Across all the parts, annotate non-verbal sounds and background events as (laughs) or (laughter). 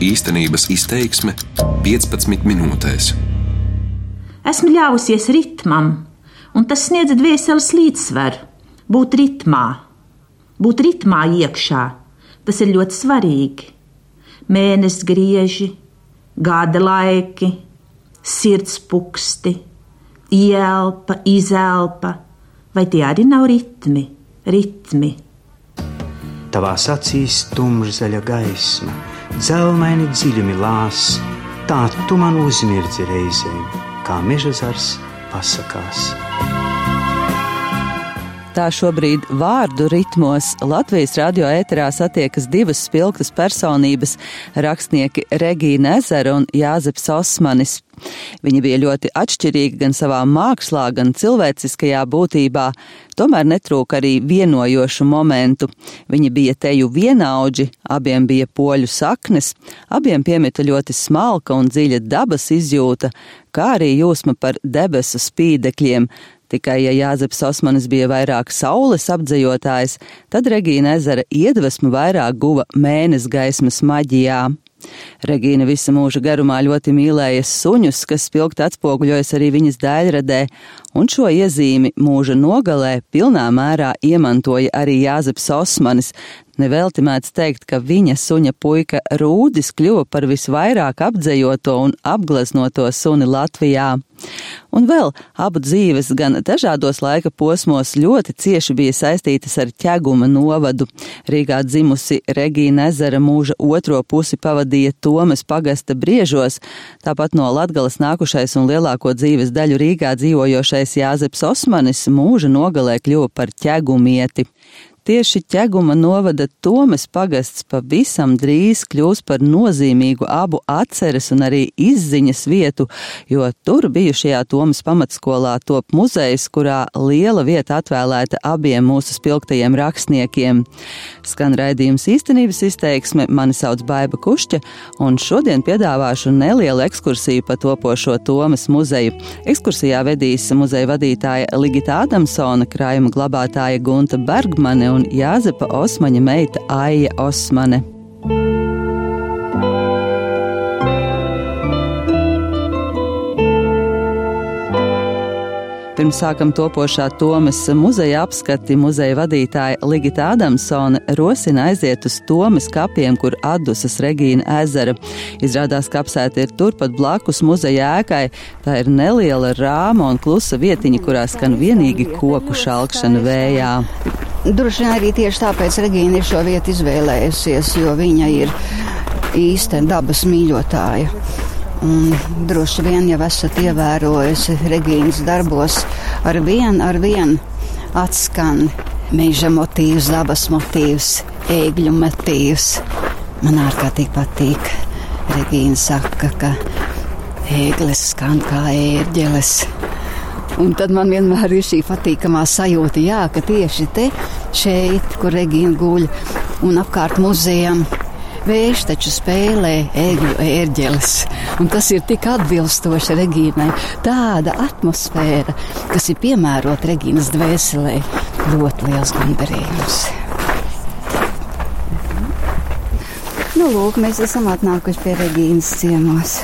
Īstenības izteiksme 15 minūtēs. Esmu ļāvusies ritmam, un tas sniedz dvēseles līdzsvaru. Būt ritmā, būt ritmā iekšā, tas ir ļoti svarīgi. Mēnesis grieži, gada laiki, sirds puksti, ielpa, izelpa, vai tie arī nav ritmi, ritmi. Tavās acīs tumšzaļa gaisma, dzelmaini dziļumi lās, tā tu man uzmirdzi reizēm, kā meža zars pasakās. Tā šobrīd vārdu ritmos Latvijas radio ēterā satiekas divas spilgtas personības - rakstnieki Regīna Ezera un Jāzeps Osmanis. Viņi bija ļoti atšķirīgi gan savā mākslā, gan cilvēciskajā būtībā, tomēr netrūka arī vienojošu momentu. Viņi bija teju vienaudži, abiem bija poļu saknes, abiem piemita ļoti smalka un dziļa dabas izjūta, kā arī jūsma par debesu spīdekļiem, Tikai, ja Jāzeps Osmanis bija vairāk saules apdzējotājs, tad Regīna ezera iedvesmu vairāk guva mēnes gaismas maģijā. Regīna visa mūža garumā ļoti mīlēja suņus, kas spilgti atspoguļojas arī viņas daļradē, un šo iezīmi mūža nogalē pilnā mērā iemantoja arī Jāzeps Osmanis. Nevelti mēdz teikt, ka viņa suņa puika Rūdis kļuva par visvairāk apdzējoto un apgleznoto suni Latvijā. Un vēl abu dzīves gan dažādos laika posmos ļoti cieši bija saistītas ar ķeguma novadu. Rīgā dzimusi Regīna ezera mūža otro pusi pavadīja Tomas pagasta briežos, tāpat no Latgalas nākušais un lielāko dzīves daļu Rīgā dzīvojošais Jāzeps Osmanis mūža nogalē kļuva par ķegumieti. Tieši ķeguma novada Tomas pagasts pavisam drīz kļūs par nozīmīgu abu atceres un arī izziņas vietu, jo tur bijušajā Tomas pamatskolā top muzejs, kurā liela vieta atvēlēta abiem mūsu spilgtajiem rakstniekiem. Skan raidījums īstenības izteiksme, mani sauc Baiba Kušķa, un šodien piedāvāšu nelielu ekskursiju pa topošo Tomas muzeju. Ekskursijā vedīs muzeja vadītāja Ligita Adamsona, krājuma glabātāja Gunta Bergmane un Jāzepa Osmaņa meita Aija Osmane. Pirms sākam topošā Tomas muzeja apskati, muzeja vadītāja Ligita Adamsone rosina aiziet uz Tomas kapiem, kur atdusas Regīna ezera. Izrādās, ka apsēta ir turpat blakus muzeja ēkai. Tā ir neliela rāma un klusa vietiņa, kurā skan vienīgi koku šalkšana vējā. Droši vien arī tieši tāpēc Regīna ir šo vietu izvēlējusies, jo viņa ir īsta dabas mīļotāja. Un droši vien jau esat ievērojusi Regīnas darbos, ar vienu ar vienu atskan meža motīvs, dabas motīvs, ēgļu motīvs. Man ārkārtīgi patīk. Regīna saka, ka ēgles skan kā ērģeles. Un tad man vienmēr ir šī patīkamā sajūta, jā, ka tieši te, šeit, kur Regīna guļ un apkārt muzejam, Vējš taču spēlē egļu ērģeles, un tas ir tik atbilstoši Regīnai. Tāda atmosfēra, kas ir piemērota Regīnas dvēselē, ļoti liels gandarījums. Nu, lūk, mēs esam atnākuši pie Regīnas ciemos.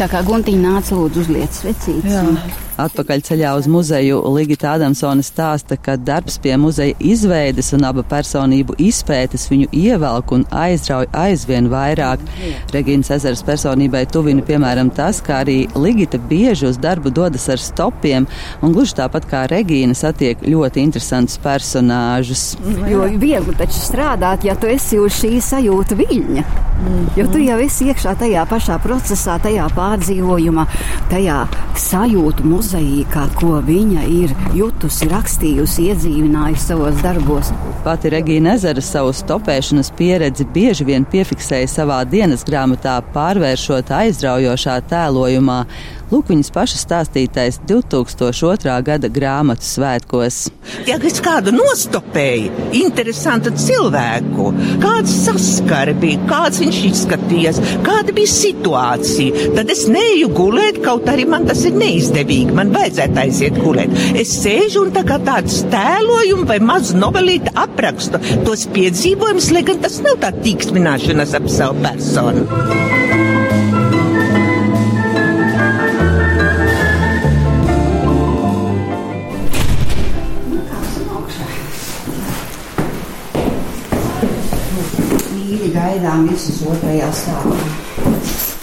Tā kā Guntiņa nāca lūdzu uzliet svecītes. Atpakaļ ceļā uz muzeju Ligita Adamsone stāsta, ka darbs pie muzeja izveides un abu personību izpētes viņu ievelk un aizrauj aizvien vairāk. Regīnas ezeras personībai tuvina piemēram tas, ka arī Ligita bieži uz darbu dodas ar stopiem un gluži tāpat kā Regīna satiek ļoti interesantus personāžus. Jo viegli taču strādāt, ja tu esi uz šī sajūta viļņa. Jo tu jau esi iekšā tajā pašā procesā, tajā pārdzīvojumā, tajā sajūtu muzeja mozaīkā, ko viņa ir jutusi, rakstījusi, iedzīvinājusi savos darbos. Pati Regīna Ezera savu stopēšanas pieredzi bieži vien piefiksēja savā dienas grāmatā, pārvēršot aizraujošā tēlojumā. Lūk, viņas pašas stāstītais 2002. gada grāmatu svētkos. Ja es kādu nostopēju, interesantu cilvēku, kāds saskari bija, kāds viņš izskatījās, kāda bija situācija, tad es neju gulēt, kaut arī man tas ir neizdevīgi. Man vajadzētu aiziet gulēt. Es sēžu un tā kā tāds tēlojumu vai mazu novelīti aprakstu tos piedzīvojumus, lai gan tas nav tā tīksmināšanas ap savu personu. Gaidām visus otrajā stāvā.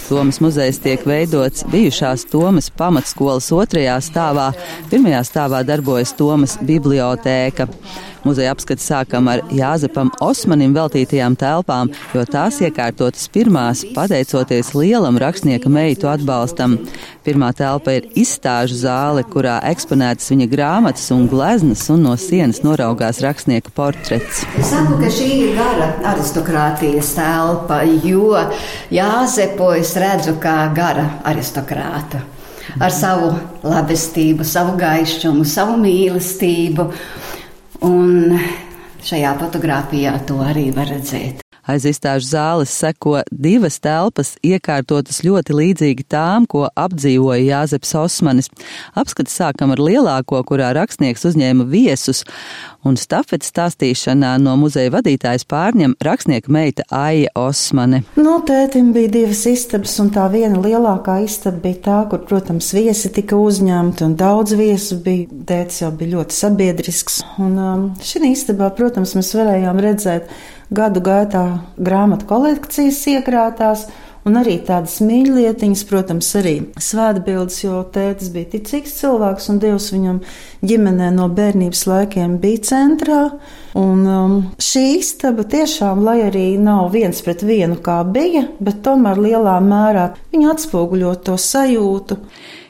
Tomas muzejs tiek veidots bijušās Tomas pamatskolas otrajā stāvā. Pirmajā stāvā darbojas Tomas bibliotēka. Muzeja apskats sākam ar Jāzepam Osmanim veltītajām telpām, jo tās iekārtotas pirmās, pateicoties lielam rakstnieka meitu atbalstam. Pirmā telpa ir izstāžu zāle, kurā eksponētas viņa grāmatas un gleznas, un no sienas noraugās rakstnieka portrets. Es saku, ka šī ir gara aristokrātijas telpa, jo Jāzepo es redzu kā gara aristokrātu. Ar savu labestību, savu gaišumu, savu mīlestību. Un šajā fotografijā to arī var redzēt. Aiz izstāžu zāles seko divas telpas, iekārtotas ļoti līdzīgi tām, ko apdzīvoja Jāzeps Osmanis. Apskats sākam ar lielāko, kurā rakstnieks uzņēma viesus, un stafetes stāstīšanā no muzeja vadītājas pārņem rakstnieka meita Aija Osmane. No tētim bija divas istabas, un tā viena lielākā istaba bija tā, kur, protams, viesi tika uzņemti, un daudz viesu bija. Tētis jau bija ļoti sabiedrisks, un um, šī istabā, protams, mēs varējām redzēt gadu gaitā grāmatu kolekcijas iekrātās. Un arī tādas mīļlietiņas, protams, arī svētbildes, jo tētis bija ticīgs cilvēks un Dievs viņam ģimenē no bērnības laikiem bija centrā. Un um, šī istaba tiešām, lai arī nav viens pret vienu kā bija, bet tomēr lielā mērā viņa atspoguļo to sajūtu.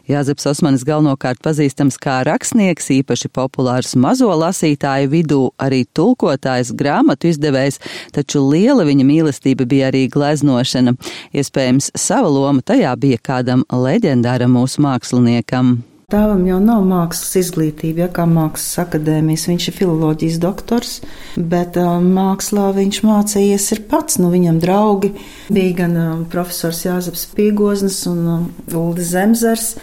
Jāzeps Osmanis galvenokārt pazīstams kā rakstnieks, īpaši populārs mazo lasītāju vidū, arī tulkotājs, grāmatu izdevējs, taču liela viņa mīlestība bija arī gleznošana. Iespējams, sava loma tajā bija kādam leģendāram mūsu māksliniekam. Tēvam jau nav mākslas izglītība, ja kā mākslas akadēmijas. Viņš ir filozofijas doktors, bet uh, mākslā viņš mācījies pats. Nu, viņam draugi bija gan uh, profesors Jāzeps Pīgoznis un uh, Uldis Zemzers.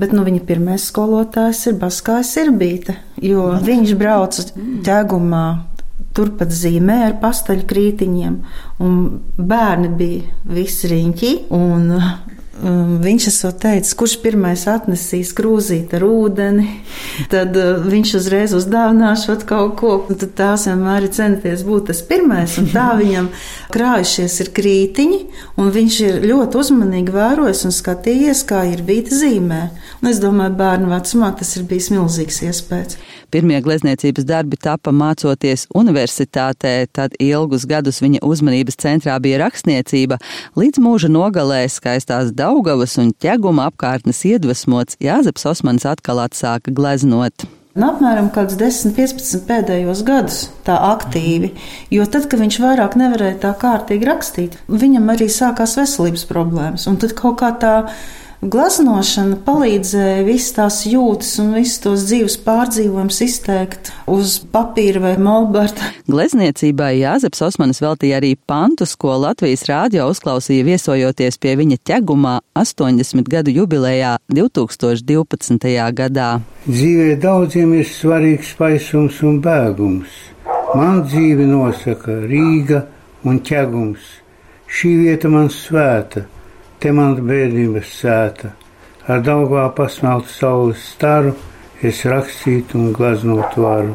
Bet nu, viņa pirmais skolotājs ir Baskājs Irbīte, jo viņš brauca ķēgumā turpat zīmē ar pastaļkrītiņiem, bērni bija visi riņķi, un Um, viņš esot teicis, kurš pirmais atnesīs krūzīti ar ūdeni, tad uh, viņš uzreiz uzdāvināšot kaut ko. Tad tās vienmēr ir centies būt tas pirmais, un tā (laughs) viņam krājušies ir krītiņi, un viņš ir ļoti uzmanīgi vērojis un skatījies, kā ir bīta zīmē. Un es domāju, bērnu vecumā tas ir bijis milzīgs iespējas. Pirmie glezniecības darbi tapa mācoties universitātē, tad ilgus gadus viņa uzmanības centrā bija rakstniecība, līdz mūža nogalē skaistās Daugavas un ķeguma apkārtnes iedvesmots Jāzeps Osmans atkal atsāka gleznot. Un apmēram kādus 10, 15 pēdējos gadus tā aktīvi, jo tad, kad viņš vairāk nevarēja tā kārtīgi rakstīt, viņam arī sākās veselības problēmas. Un tad kaut kā tā Glaznošana palīdzēja visas tās jūtas un visus tos dzīves pārdzīvojumus izteikt uz papīra vai molberta. Glezniecībai Jāzeps Osmanis veltīja arī pantus, ko Latvijas rādio uzklausīja viesojoties pie viņa ķegumā 80 gadu jubilejā 2012. gadā. Dzīvē daudziem ir svarīgs paisums un bēgums. Man dzīvi nosaka Rīga un ķegums. Šī vieta man svēta te man bērnības sēta, ar daugā pasmeltu saules staru, es rakstītu un glaznot varu.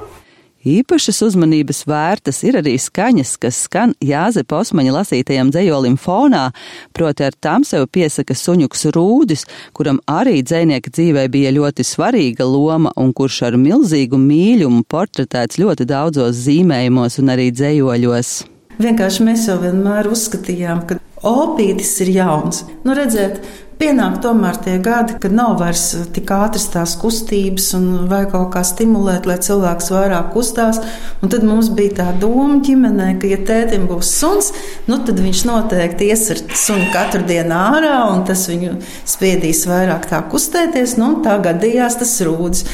Īpašas uzmanības vērtas ir arī skaņas, kas skan Jāzepa Osmaņa lasītajam dzējolim fonā, proti ar tām sev piesaka suņuks Rūdis, kuram arī dzēnieka dzīvē bija ļoti svarīga loma un kurš ar milzīgu mīļumu portretēts ļoti daudzos zīmējumos un arī dzējoļos. Vienkārši mēs jau vienmēr uzskatījām, ka opītis ir jauns. Nu, redzēt, pienāk tomēr tie gadi, kad nav vairs tik ātras tās kustības un vajag kaut kā stimulēt, lai cilvēks vairāk kustās. Un tad mums bija tā doma ģimenē, ka, ja tētim būs suns, nu tad viņš noteikti ies ar sunu katru dienu ārā un tas viņu spiedīs vairāk tā kustēties. Nu, tā gadījās tas rūdis.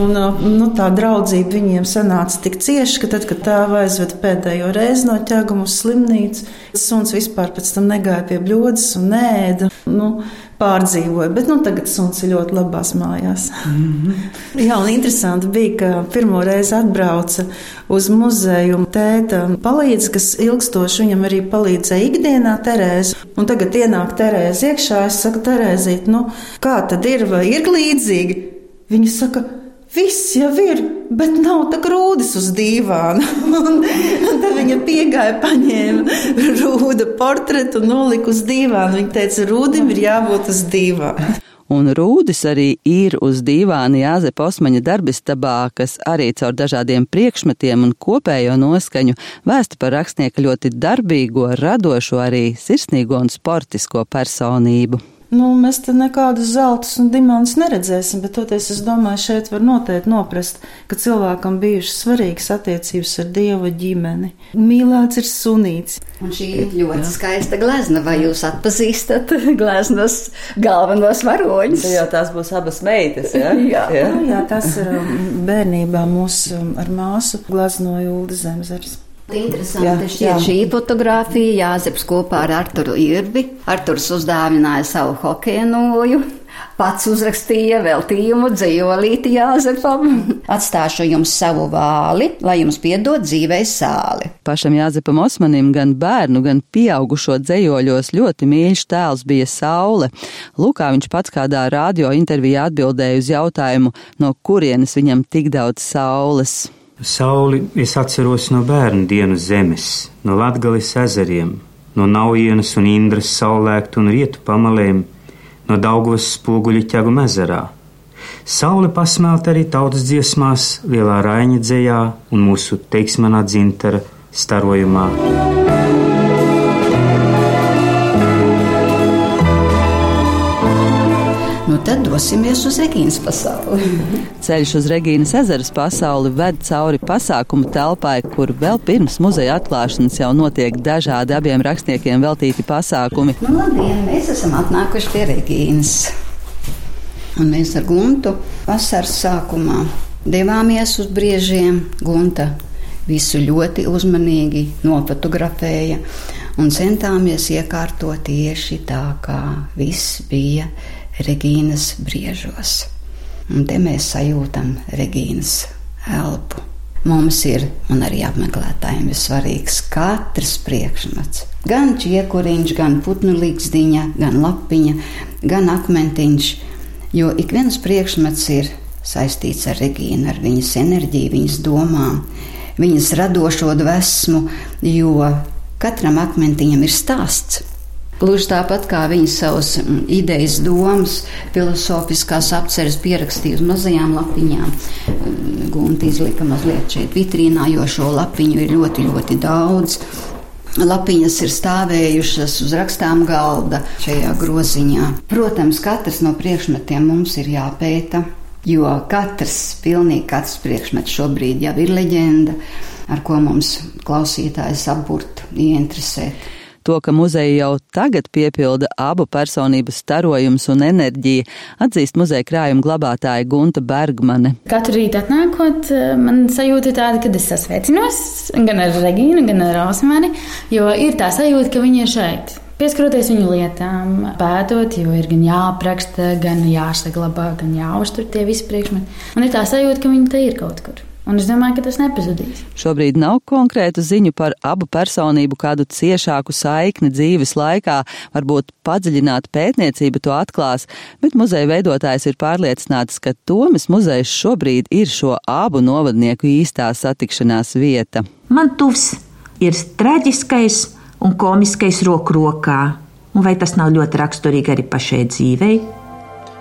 Un, nu, tā draudzība viņiem sanāca tik cieši, ka tad, kad tā aizveda pēdējo reizi no ķēguma uz slimnīcu, suns vispār pēc tam negāja pie bļodas un nēda. Nu, pārdzīvoja. Bet nu, tagad suns ir ļoti labās mājās. Mm -hmm. Jā, un interesanti bija, ka pirmo reizi atbrauca uz muzeju tēta palīdz, kas ilgstoši viņam arī palīdzēja ikdienā Terēzi. Un tagad ienāk Terēzi iekšā, es saku, Terēzīt, nu, kā tad ir, vai ir līdzīgi? Viņa saka, Viss jau ir, bet nav tā grūdis uz dīvāna. un, un tad viņa piegāja, paņēma rūda portretu un nolika uz dīvāna. Viņa teica, rūdim ir jābūt uz dīvāna. Un rūdis arī ir uz dīvāna Jāzepa Osmaņa darbistabā, kas arī caur dažādiem priekšmetiem un kopējo noskaņu vēsta par rakstnieka ļoti darbīgo, radošo, arī sirsnīgo un sportisko personību. Nu, mēs te nekādus zeltus un diamantus neredzēsim, bet toties es domāju, šeit var noteikti noprast, ka cilvēkam bijušas svarīgas attiecības ar dievu ģimeni. Mīlēts ir sunīts. Un šī ir ļoti jā. skaista glezna, vai jūs atpazīstat (laughs) gleznas galvenos varoņus? Tā jau tās būs abas meitas, jā? (laughs) jā. jā. Nu, jā, tas ir um, bērnībā mūsu um, ar māsu gleznoja Ulda Zemzers. Interesanti šķiet šī fotografija Jāzeps kopā ar Arturu Irbi. Arturs uzdāvināja savu hokeja Pats uzrakstīja veltījumu dzīvolīti Jāzepam. Atstāšu jums savu vāli, lai jums piedod dzīvei sāli. Pašam Jāzepam Osmanim gan bērnu, gan pieaugušo dzējoļos ļoti mīļš tēls bija saule. Lūkā viņš pats kādā radio intervijā atbildēja uz jautājumu, no kurienes viņam tik daudz saules. Sauli es atceros no bērnu dienu zemes, no Latgales ezeriem, no Naujienas un Indras saulēktu un rietu pamalēm, no Daugavas spoguļu ķegu ezerā. Saule pasmelt arī tautas dziesmās, lielā raiņa dzējā un mūsu teiksmanā dzintara starojumā. Dosimies uz Regīnas pasauli. (laughs) Ceļš uz Regīnas ezeras pasauli ved cauri pasākumu telpai, kur vēl pirms muzeja atklāšanas jau notiek dažādi abiem rakstniekiem veltīti pasākumi. Nu, labdien, mēs esam atnākuši pie Regīnas. Un mēs ar Guntu vasaras sākumā devāmies uz briežiem. Gunta visu ļoti uzmanīgi nofotografēja un centāmies iekārtot tieši tā, kā viss bija Regīnas briežos. Un te mēs sajūtam Regīnas elpu. Mums ir, un arī apmeklētājiem ir svarīgs katrs priekšmets. Gan čiekuriņš, gan putnu līgsdiņa, gan lapiņa, gan akmentiņš, jo ik viens priekšmets ir saistīts ar Regīnu, ar viņas enerģiju, viņas domām, viņas radošo dvēsmu, jo katram akmentiņam ir stāsts. Gluži tāpat kā viņa savas mm, idejas, domas, filozofiskās apceres pierakstīja uz mazajām lapiņām. Mm, Gunta izlika mazliet šeit vitrīnā, jo šo lapiņu ir ļoti, ļoti daudz. Lapiņas ir stāvējušas uz rakstām galda šajā groziņā. Protams, katrs no priekšmetiem mums ir jāpēta, jo katrs, pilnīgi katrs priekšmets šobrīd jau ir leģenda, ar ko mums klausītājs apburt, ieinteresēt. To, ka muzeja jau tagad piepilda abu personību starojums un enerģija, atzīst muzeja krājuma glabātāja Gunta Bergmane. Katru rītu atnākot, man sajūta tāda, ka es sasveicinos gan ar Regīnu, gan ar Osmani, jo ir tā sajūta, ka viņi ir šeit. Pieskaroties viņu lietām, pētot, jo ir gan jāapraksta, gan jāsaglabā, gan jāuztur tie visi priekšmeti. Man ir tā sajūta, ka viņi te ir kaut kur. Un es domāju, ka tas nepazudīs. Šobrīd nav konkrētu ziņu par abu personību kādu ciešāku saikni dzīves laikā, varbūt padziļināta pētniecība to atklās, bet muzeja veidotājs ir pārliecināts, ka Tomas muzejs šobrīd ir šo abu novadnieku īstā satikšanās vieta. Man tuvs ir traģiskais un komiskais roku rokā, un vai tas nav ļoti raksturīgi arī pašai dzīvei?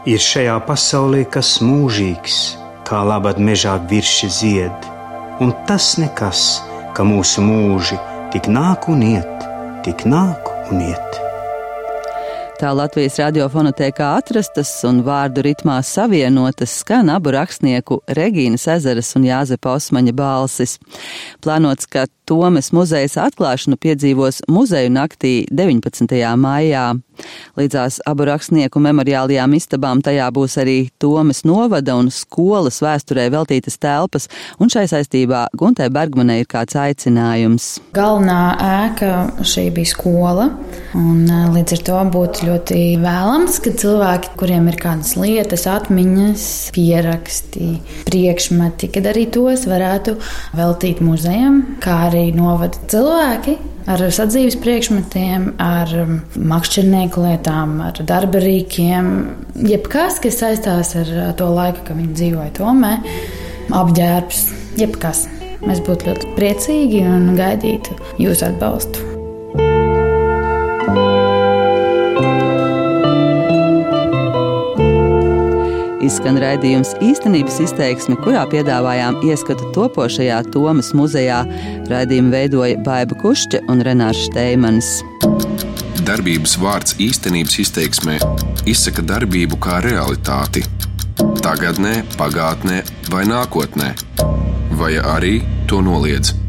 Ir šajā pasaulē kas mūžīgs kā labad mežā virši zied, un tas nekas, ka mūsu mūži tik nāk un iet, tik nāk un iet. Tā Latvijas radiofonotēkā atrastas un vārdu ritmā savienotas skan abu rakstnieku Regīnas ezeras un Jāzepa Osmaņa balsis. Plānots, ka Tomes muzejas atklāšanu piedzīvos muzeju naktī 19. maijā. Līdzās abu rakstnieku memoriālajām istabām tajā būs arī Tomas novada un skolas vēsturē veltītas telpas, un šai saistībā Guntai Bergmanai ir kāds aicinājums. Galvenā ēka šī bija skola, un e, līdz ar to būtu ļoti vēlams, ka cilvēki, kuriem ir kādas lietas, atmiņas, pieraksti, priekšmeti, kad arī tos varētu veltīt muzejam, kā arī novada cilvēki ar sadzīves priekšmetiem, ar makšķernieku lietām, ar darba rīkiem. Jebkas, kas saistās ar to laiku, kad viņi dzīvoja Tomē, apģērbs, jebkas. Mēs būtu ļoti priecīgi un gaidītu jūsu atbalstu. Izskan raidījums īstenības izteiksme, kurā piedāvājām ieskatu topošajā Tomas muzejā. Raidījumu veidoja Baiba Kušķa un Renārs Šteimanis. Darbības vārds īstenības izteiksmē izsaka darbību kā realitāti. Tagatnē, pagātnē vai nākotnē, vai arī to noliedz.